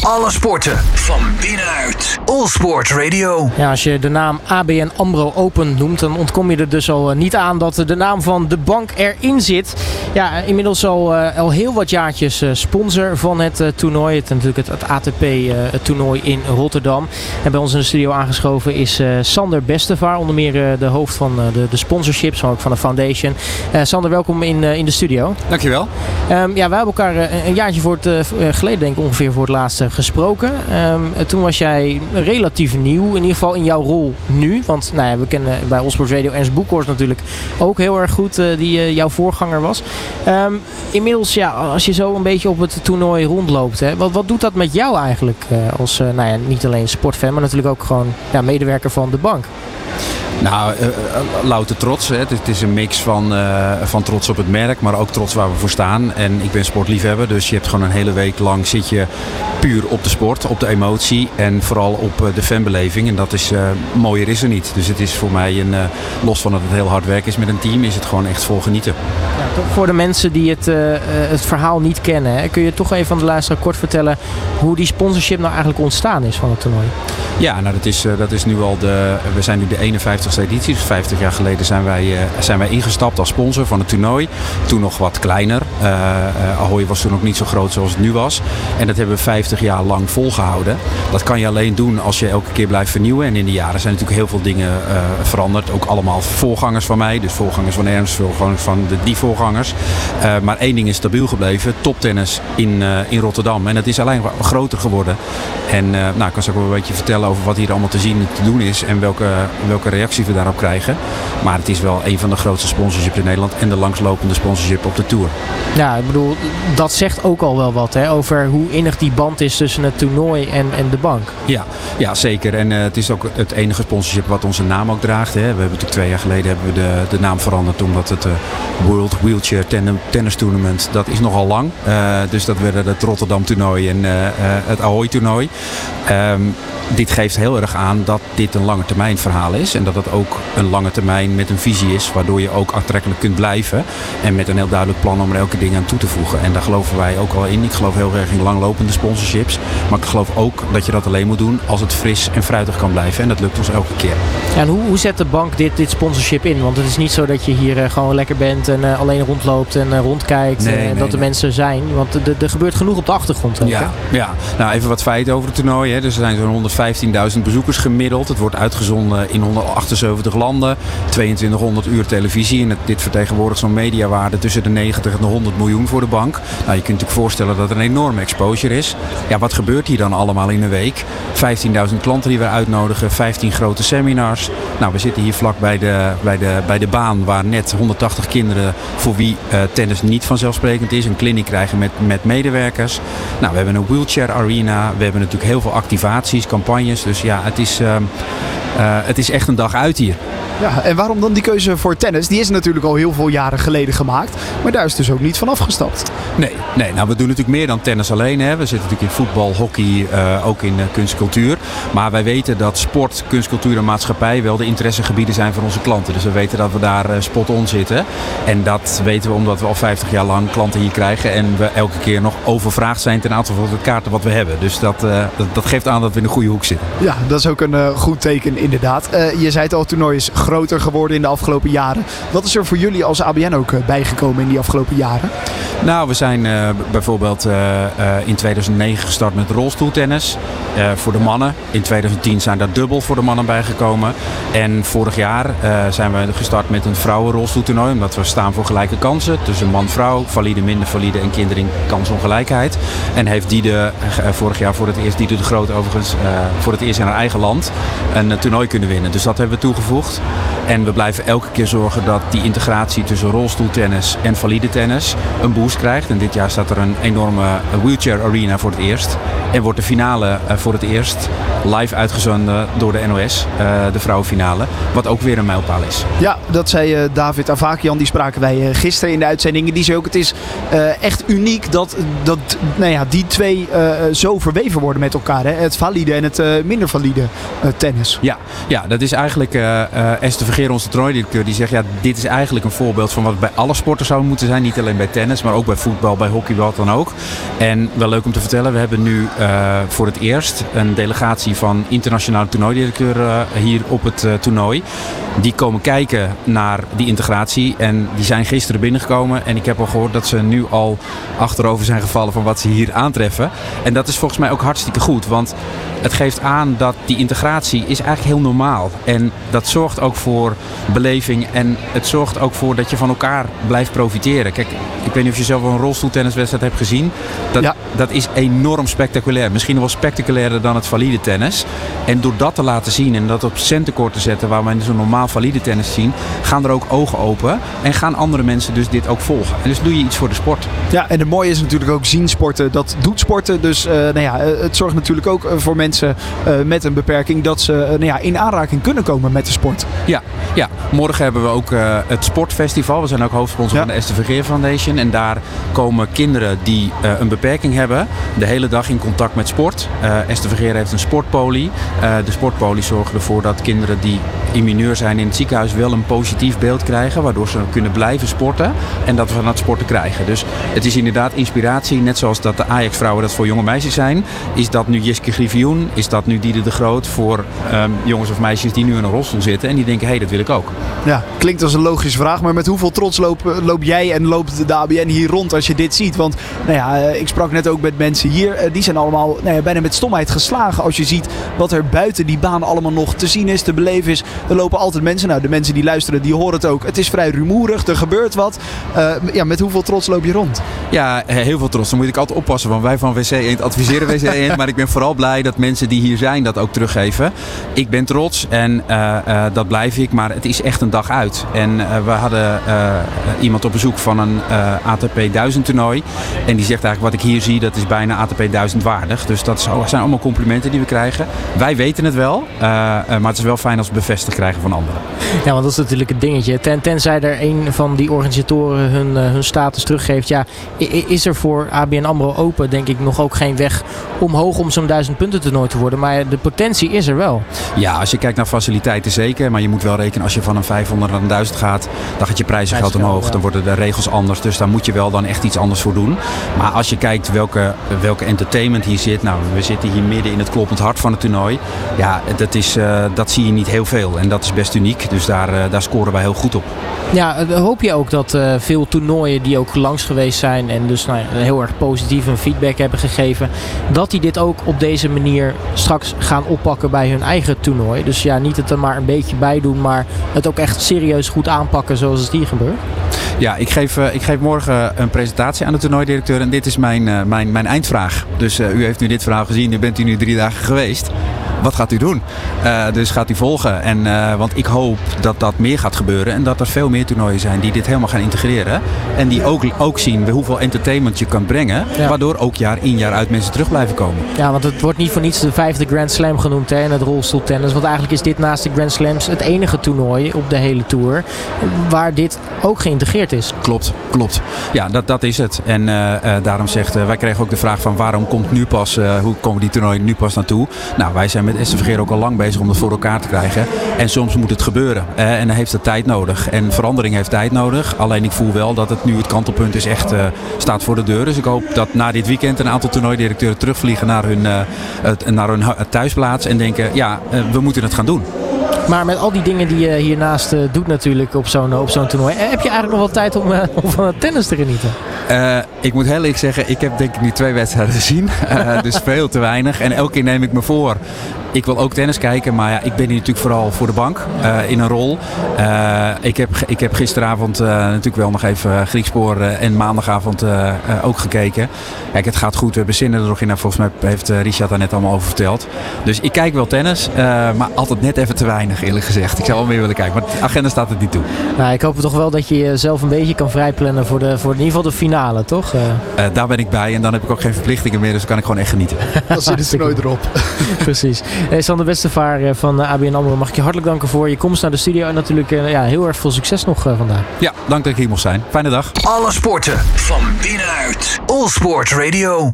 Alle sporten van binnenuit. All Sport Radio. Ja, als je de naam ABN AMRO Open noemt, dan ontkom je er dus al eh, niet aan dat de naam van de bank erin zit. Ja, inmiddels al, uh, al heel wat jaartjes sponsor van het toernooi. Het, natuurlijk het, het ATP-toernooi in Rotterdam. En bij ons in de studio aangeschoven is Sander Bestevaar, onder meer de hoofd van de, de sponsorships, maar ook van de foundation. Sander, welkom in, in de studio. Dankjewel. Um, ja, wij hebben elkaar een jaartje voor het, geleden, denk ik ongeveer, voor het laatst gesproken. Um, toen was jij relatief nieuw, in ieder geval in jouw rol nu. Want nou ja, we kennen bij Allsports Radio Ernst Boekhorst natuurlijk ook heel erg goed, uh, die uh, jouw voorganger was. Um, inmiddels, ja, als je zo een beetje op het toernooi rondloopt, hè, wat, wat doet dat met jou eigenlijk als, nou ja, niet alleen sportfan, maar natuurlijk ook gewoon ja, medewerker van de bank? Nou, uh, louter trots. Hè. Het, is een mix van, uh, van trots op het merk, maar ook trots waar we voor staan. En ik ben sportliefhebber, dus je hebt gewoon een hele week lang zit je puur op de sport, op de emotie en vooral op de fanbeleving. En dat is, mooier is er niet. Dus het is voor mij, een, los van dat het heel hard werk is met een team, is het gewoon echt vol genieten. Voor de mensen die het, het verhaal niet kennen, hè, kun je toch even aan de luisteraar kort vertellen hoe die sponsorship nou eigenlijk ontstaan is van het toernooi? Ja, nou dat is, dat is nu al de, we zijn nu de 51 editie. Dus 50 jaar geleden zijn wij, uh, zijn wij ingestapt als sponsor van het toernooi. Toen nog wat kleiner. Uh, Ahoy was toen nog niet zo groot zoals het nu was. En dat hebben we 50 jaar lang volgehouden. Dat kan je alleen doen als je elke keer blijft vernieuwen. En in de jaren zijn natuurlijk heel veel dingen veranderd. Ook allemaal voorgangers van mij. Dus voorgangers van Ernst, voorgangers van de, die voorgangers. maar één ding is stabiel gebleven. Toptennis in, in Rotterdam. En het is alleen groter geworden. En nou, ik kan zo ook wel een beetje vertellen over wat hier allemaal te zien en te doen is. En welke, welke reactie we daarop krijgen. Maar het is wel een van de grootste sponsorships in Nederland en de langslopende sponsorship op de Tour. Ja, ik bedoel, dat zegt ook al wel wat hè, over hoe innig die band is tussen het toernooi en, en de bank. Ja, ja zeker. En uh, het is ook het enige sponsorship wat onze naam ook draagt. Hè. We hebben natuurlijk twee jaar geleden hebben we de, de naam veranderd omdat het uh, World Wheelchair Tennis Tournament, dat is nogal lang. Uh, dus dat werden het Rotterdam toernooi en het Ahoy toernooi. Um, dit geeft heel erg aan dat dit een lange termijn verhaal is. En dat het ook een lange termijn met een visie is. Waardoor je ook aantrekkelijk kunt blijven. En met een heel duidelijk plan om er elke ding aan toe te voegen. En daar geloven wij ook wel in. Ik geloof heel erg in langlopende sponsorships. Maar ik geloof ook dat je dat alleen moet doen als het fris en fruitig kan blijven. En dat lukt ons elke keer. Ja, en hoe, hoe zet de bank dit, dit sponsorship in? Want het is niet zo dat je hier uh, gewoon lekker bent en uh, alleen rondloopt en uh, rondkijkt. Nee, en nee, dat de mensen zijn. Want er gebeurt genoeg op de achtergrond. Ook, ja, ja, nou even wat feiten over het toernooi. Hè. Dus er zijn zo'n 15.000 bezoekers gemiddeld. Het wordt uitgezonden in 178 landen. 2200 uur televisie. En dit vertegenwoordigt zo'n mediawaarde tussen de 90 en de 100 miljoen voor de bank. Nou, je kunt natuurlijk voorstellen dat er een enorme exposure is. Ja, wat gebeurt hier dan allemaal in een week? 15.000 klanten die we uitnodigen. 15 grote seminars. Nou, we zitten hier vlak bij de, bij de, bij de baan waar net 180 kinderen voor wie uh, tennis niet vanzelfsprekend is. Een kliniek krijgen met, met medewerkers. Nou, we hebben een wheelchair arena. We hebben natuurlijk heel veel activaties, campagnes. Dus ja, het is, uh, het is echt een dag uit hier. Ja, en waarom dan die keuze voor tennis? Die is natuurlijk al heel veel jaren geleden gemaakt. Maar daar is dus ook niet van afgestapt. Nee, nee nou we doen natuurlijk meer dan tennis alleen. Hè. We zitten natuurlijk in voetbal, hockey, uh, ook in uh, kunst en cultuur. Maar wij weten dat sport, kunst, cultuur en maatschappij wel de interessegebieden zijn van onze klanten. Dus we weten dat we daar uh, spot on zitten. En dat weten we omdat we al 50 jaar lang klanten hier krijgen. En we elke keer nog overvraagd zijn ten aantal van de kaarten wat we hebben. Dus dat, dat, dat, geeft aan dat we in de goede hoek zitten. Ja, dat is ook een goed teken inderdaad. je zei het al, het toernooi is groter geworden in de afgelopen jaren. Wat is er voor jullie als ABN ook bijgekomen in die afgelopen jaren? Nou, we zijn uh, bijvoorbeeld in 2009 gestart met rolstoeltennis voor de mannen. In 2010 zijn daar dubbel voor de mannen bijgekomen. En vorig jaar zijn we gestart met een vrouwenrolstoeltoernooi. Omdat we staan voor gelijke kansen tussen man-vrouw, valide, minder valide en kinderen in kansongelijkheid. En heeft Diede vorig jaar voor het eerst, Diede de Groot overigens, voor het eerst in haar eigen land een toernooi kunnen winnen. Dus dat hebben we toegevoegd. En we blijven elke keer zorgen dat die integratie tussen rolstoeltennis en valide tennis een boost krijgt. En dit jaar staat er een enorme wheelchair arena voor het eerst. En wordt de finale voor het eerst live uitgezonden door de NOS, de vrouwenfinale. Wat ook weer een mijlpaal is. Ja, dat zei David Avakian. Die spraken wij gisteren in de uitzendingen. Die zei ook, het is echt uniek dat, dat nou ja, die twee zo verweven worden met elkaar. Hè? Het valide en het minder valide tennis. Ja, ja, dat is eigenlijk, Esther Onze toernooidirecteur, die zegt ja, dit is eigenlijk een voorbeeld van wat bij alle sporten zou moeten zijn. Niet alleen bij tennis, maar ook bij voetbal, bij hockey, wat dan ook. En wel leuk om te vertellen, we hebben nu uh, voor het eerst een delegatie van internationale toernooidirecteur uh, hier op het uh, toernooi. Die komen kijken naar die integratie en die zijn gisteren binnengekomen. En ik heb al gehoord dat ze nu al achterover zijn gevallen van wat ze hier aantreffen. En dat is volgens mij ook hartstikke goed, want het geeft aan dat die integratie is eigenlijk heel normaal. En dat zorgt ook voor beleving en het zorgt ook voor dat je van elkaar blijft profiteren. Kijk, ik weet niet of je zelf een rolstoeltenniswedstrijd hebt gezien. Dat, ja. dat is enorm spectaculair. Misschien wel spectaculairder dan het valide tennis. En door dat te laten zien en dat op centenkort te zetten waar we zo'n normaal valide tennis zien, gaan er ook ogen open en gaan andere mensen dus dit ook volgen. En dus doe je iets voor de sport. Ja, en het mooie is natuurlijk ook zien sporten. Dat doet sporten. Dus uh, nou ja, het zorgt natuurlijk ook voor mensen uh, met een beperking dat ze uh, nou ja, in aanraking kunnen komen met de sport. Ja, ja. morgen hebben we ook het Sportfestival. We zijn ook hoofdsponsor ja. van de STVG Foundation. En daar komen kinderen die een beperking hebben de hele dag in contact met sport. Uh, STVG heeft een sportpolie. De sportpolie zorgt ervoor dat kinderen die immuneur zijn in het ziekenhuis wel een positief beeld krijgen. Waardoor ze kunnen blijven sporten en dat we van het sporten krijgen. Dus het is inderdaad inspiratie. Net zoals dat de Ajax-vrouwen dat voor jonge meisjes zijn. Is dat nu Jiske Griffioen? Is dat nu Diede de Groot voor um, jongens of meisjes die nu in een rolstoel zitten. En die denken, hé, hey, dat wil ook. Ja, klinkt als een logische vraag. Maar met hoeveel trots loop, loop jij en loopt de ABN hier rond als je dit ziet? Want nou ja, ik sprak net ook met mensen hier. Die zijn allemaal nou ja, bijna met stomheid geslagen. Als je ziet wat er buiten die baan allemaal nog te zien is, te beleven is. Er lopen altijd mensen. Nou, de mensen die luisteren, die horen het ook. Het is vrij rumoerig. Er gebeurt wat. Uh, ja, met hoeveel trots loop je rond? Ja, heel veel trots. Dan moet ik altijd oppassen. Want wij van WC Eend adviseren WC Eend. maar ik ben vooral blij dat mensen die hier zijn dat ook teruggeven. Ik ben trots en uh, uh, dat blijf ik. Maar het is echt een dag uit. En we hadden iemand op bezoek van een ATP 1000 toernooi. En die zegt eigenlijk wat ik hier zie, dat is bijna ATP 1000 waardig. Dus dat zijn allemaal complimenten die we krijgen. Wij weten het wel. maar het is wel fijn als we bevestigd krijgen van anderen. Ja, want dat is natuurlijk het dingetje. Ten, tenzij er een van die organisatoren hun, hun status teruggeeft. Ja, is er voor ABN AMRO Open denk ik nog ook geen weg omhoog om zo'n duizend punten toernooi te worden. Maar de potentie is er wel. Ja, als je kijkt naar faciliteiten zeker. Maar je moet wel rekenen als je van een 500 naar een 1000 gaat. Dan gaat je prijzengeld omhoog. Ja. Dan worden de regels anders. Dus daar moet je wel dan echt iets anders voor doen. Maar als je kijkt welke, welke entertainment hier zit. Nou, we zitten hier midden in het kloppend hart van het toernooi. Ja, dat, is, uh, dat zie je niet heel veel. En dat is best uniek. Dus daar, uh, daar scoren wij heel goed op. Ja, hoop je ook dat uh, veel toernooien die ook langs geweest zijn. En dus nou, heel erg positieve feedback hebben gegeven. Dat die dit ook op deze manier straks gaan oppakken bij hun eigen toernooi. Dus ja, niet het er maar een beetje bij doen. Maar het ook echt serieus goed aanpakken zoals het hier gebeurt. Ja, ik geef, uh, ik geef morgen een presentatie aan de toernooidirecteur. En dit is mijn, uh, mijn, mijn eindvraag. Dus u heeft nu dit verhaal gezien. U bent hier nu drie dagen geweest wat gaat u doen? Uh, dus gaat u volgen. En, uh, want ik hoop dat dat meer gaat gebeuren. En dat er veel meer toernooien zijn die dit helemaal gaan integreren. En die ook, ook zien hoeveel entertainment je kan brengen. Ja. Waardoor ook jaar in jaar uit mensen terug blijven komen. Ja, want het wordt niet voor niets de vijfde Grand Slam genoemd hè, in het rolstoeltennis. Want eigenlijk is dit naast de Grand Slams het enige toernooi op de hele Tour. Waar dit ook geïntegreerd is. Klopt, klopt. Ja, dat, dat is het. En uh, daarom zegt, wij kregen ook de vraag van waarom komt nu pas, hoe komen die toernooien nu pas naartoe? Nou, wij zijn met STVG ook al lang bezig om dat voor elkaar te krijgen. En soms moet het gebeuren. en dan heeft het tijd nodig. En verandering heeft tijd nodig. Alleen ik voel wel dat het nu het kantelpunt is echt uh, staat voor de deur. Dus ik hoop dat na dit weekend een aantal toernooidirecteuren terugvliegen naar hun, het, naar hun thuisplaats. En denken, ja, uh, we moeten het gaan doen. Maar met al die dingen die je hiernaast doet natuurlijk op zo'n op zo'n toernooi. Heb je eigenlijk nog wel tijd om, uh, om van het tennis te genieten? Uh, ik moet heel eerlijk zeggen, ik heb denk ik nu twee wedstrijden gezien. dus veel te weinig. En elke keer neem ik me voor. Ik wil ook tennis kijken, maar ja, ik ben hier natuurlijk vooral voor de bank in een rol. ik, heb, ik heb gisteravond natuurlijk wel nog even Griekspoor en maandagavond ook gekeken. Kijk, het gaat goed. We hebben zinnen er nog in. Nou, volgens mij heeft Richard daar net allemaal over verteld. Dus ik kijk wel tennis, maar altijd net even te weinig eerlijk gezegd. Ik zou wel meer willen kijken, maar de agenda staat het niet toe. Nou, ik hoop toch wel dat je jezelf een beetje kan vrijplannen voor, de, voor in ieder geval de finale, toch? Daar ben ik bij en dan heb ik ook geen verplichtingen meer, dus dan kan ik gewoon echt genieten. Dan zit het nooit erop. Precies. Hey, Sander Westervaar van ABN AMRO, mag ik je hartelijk danken voor je komst naar de studio en natuurlijk uh, ja, heel erg veel succes nog vandaag. Ja, dank dat ik hier mocht zijn. Fijne dag. Alle sporten van binnenuit. All Sport Radio.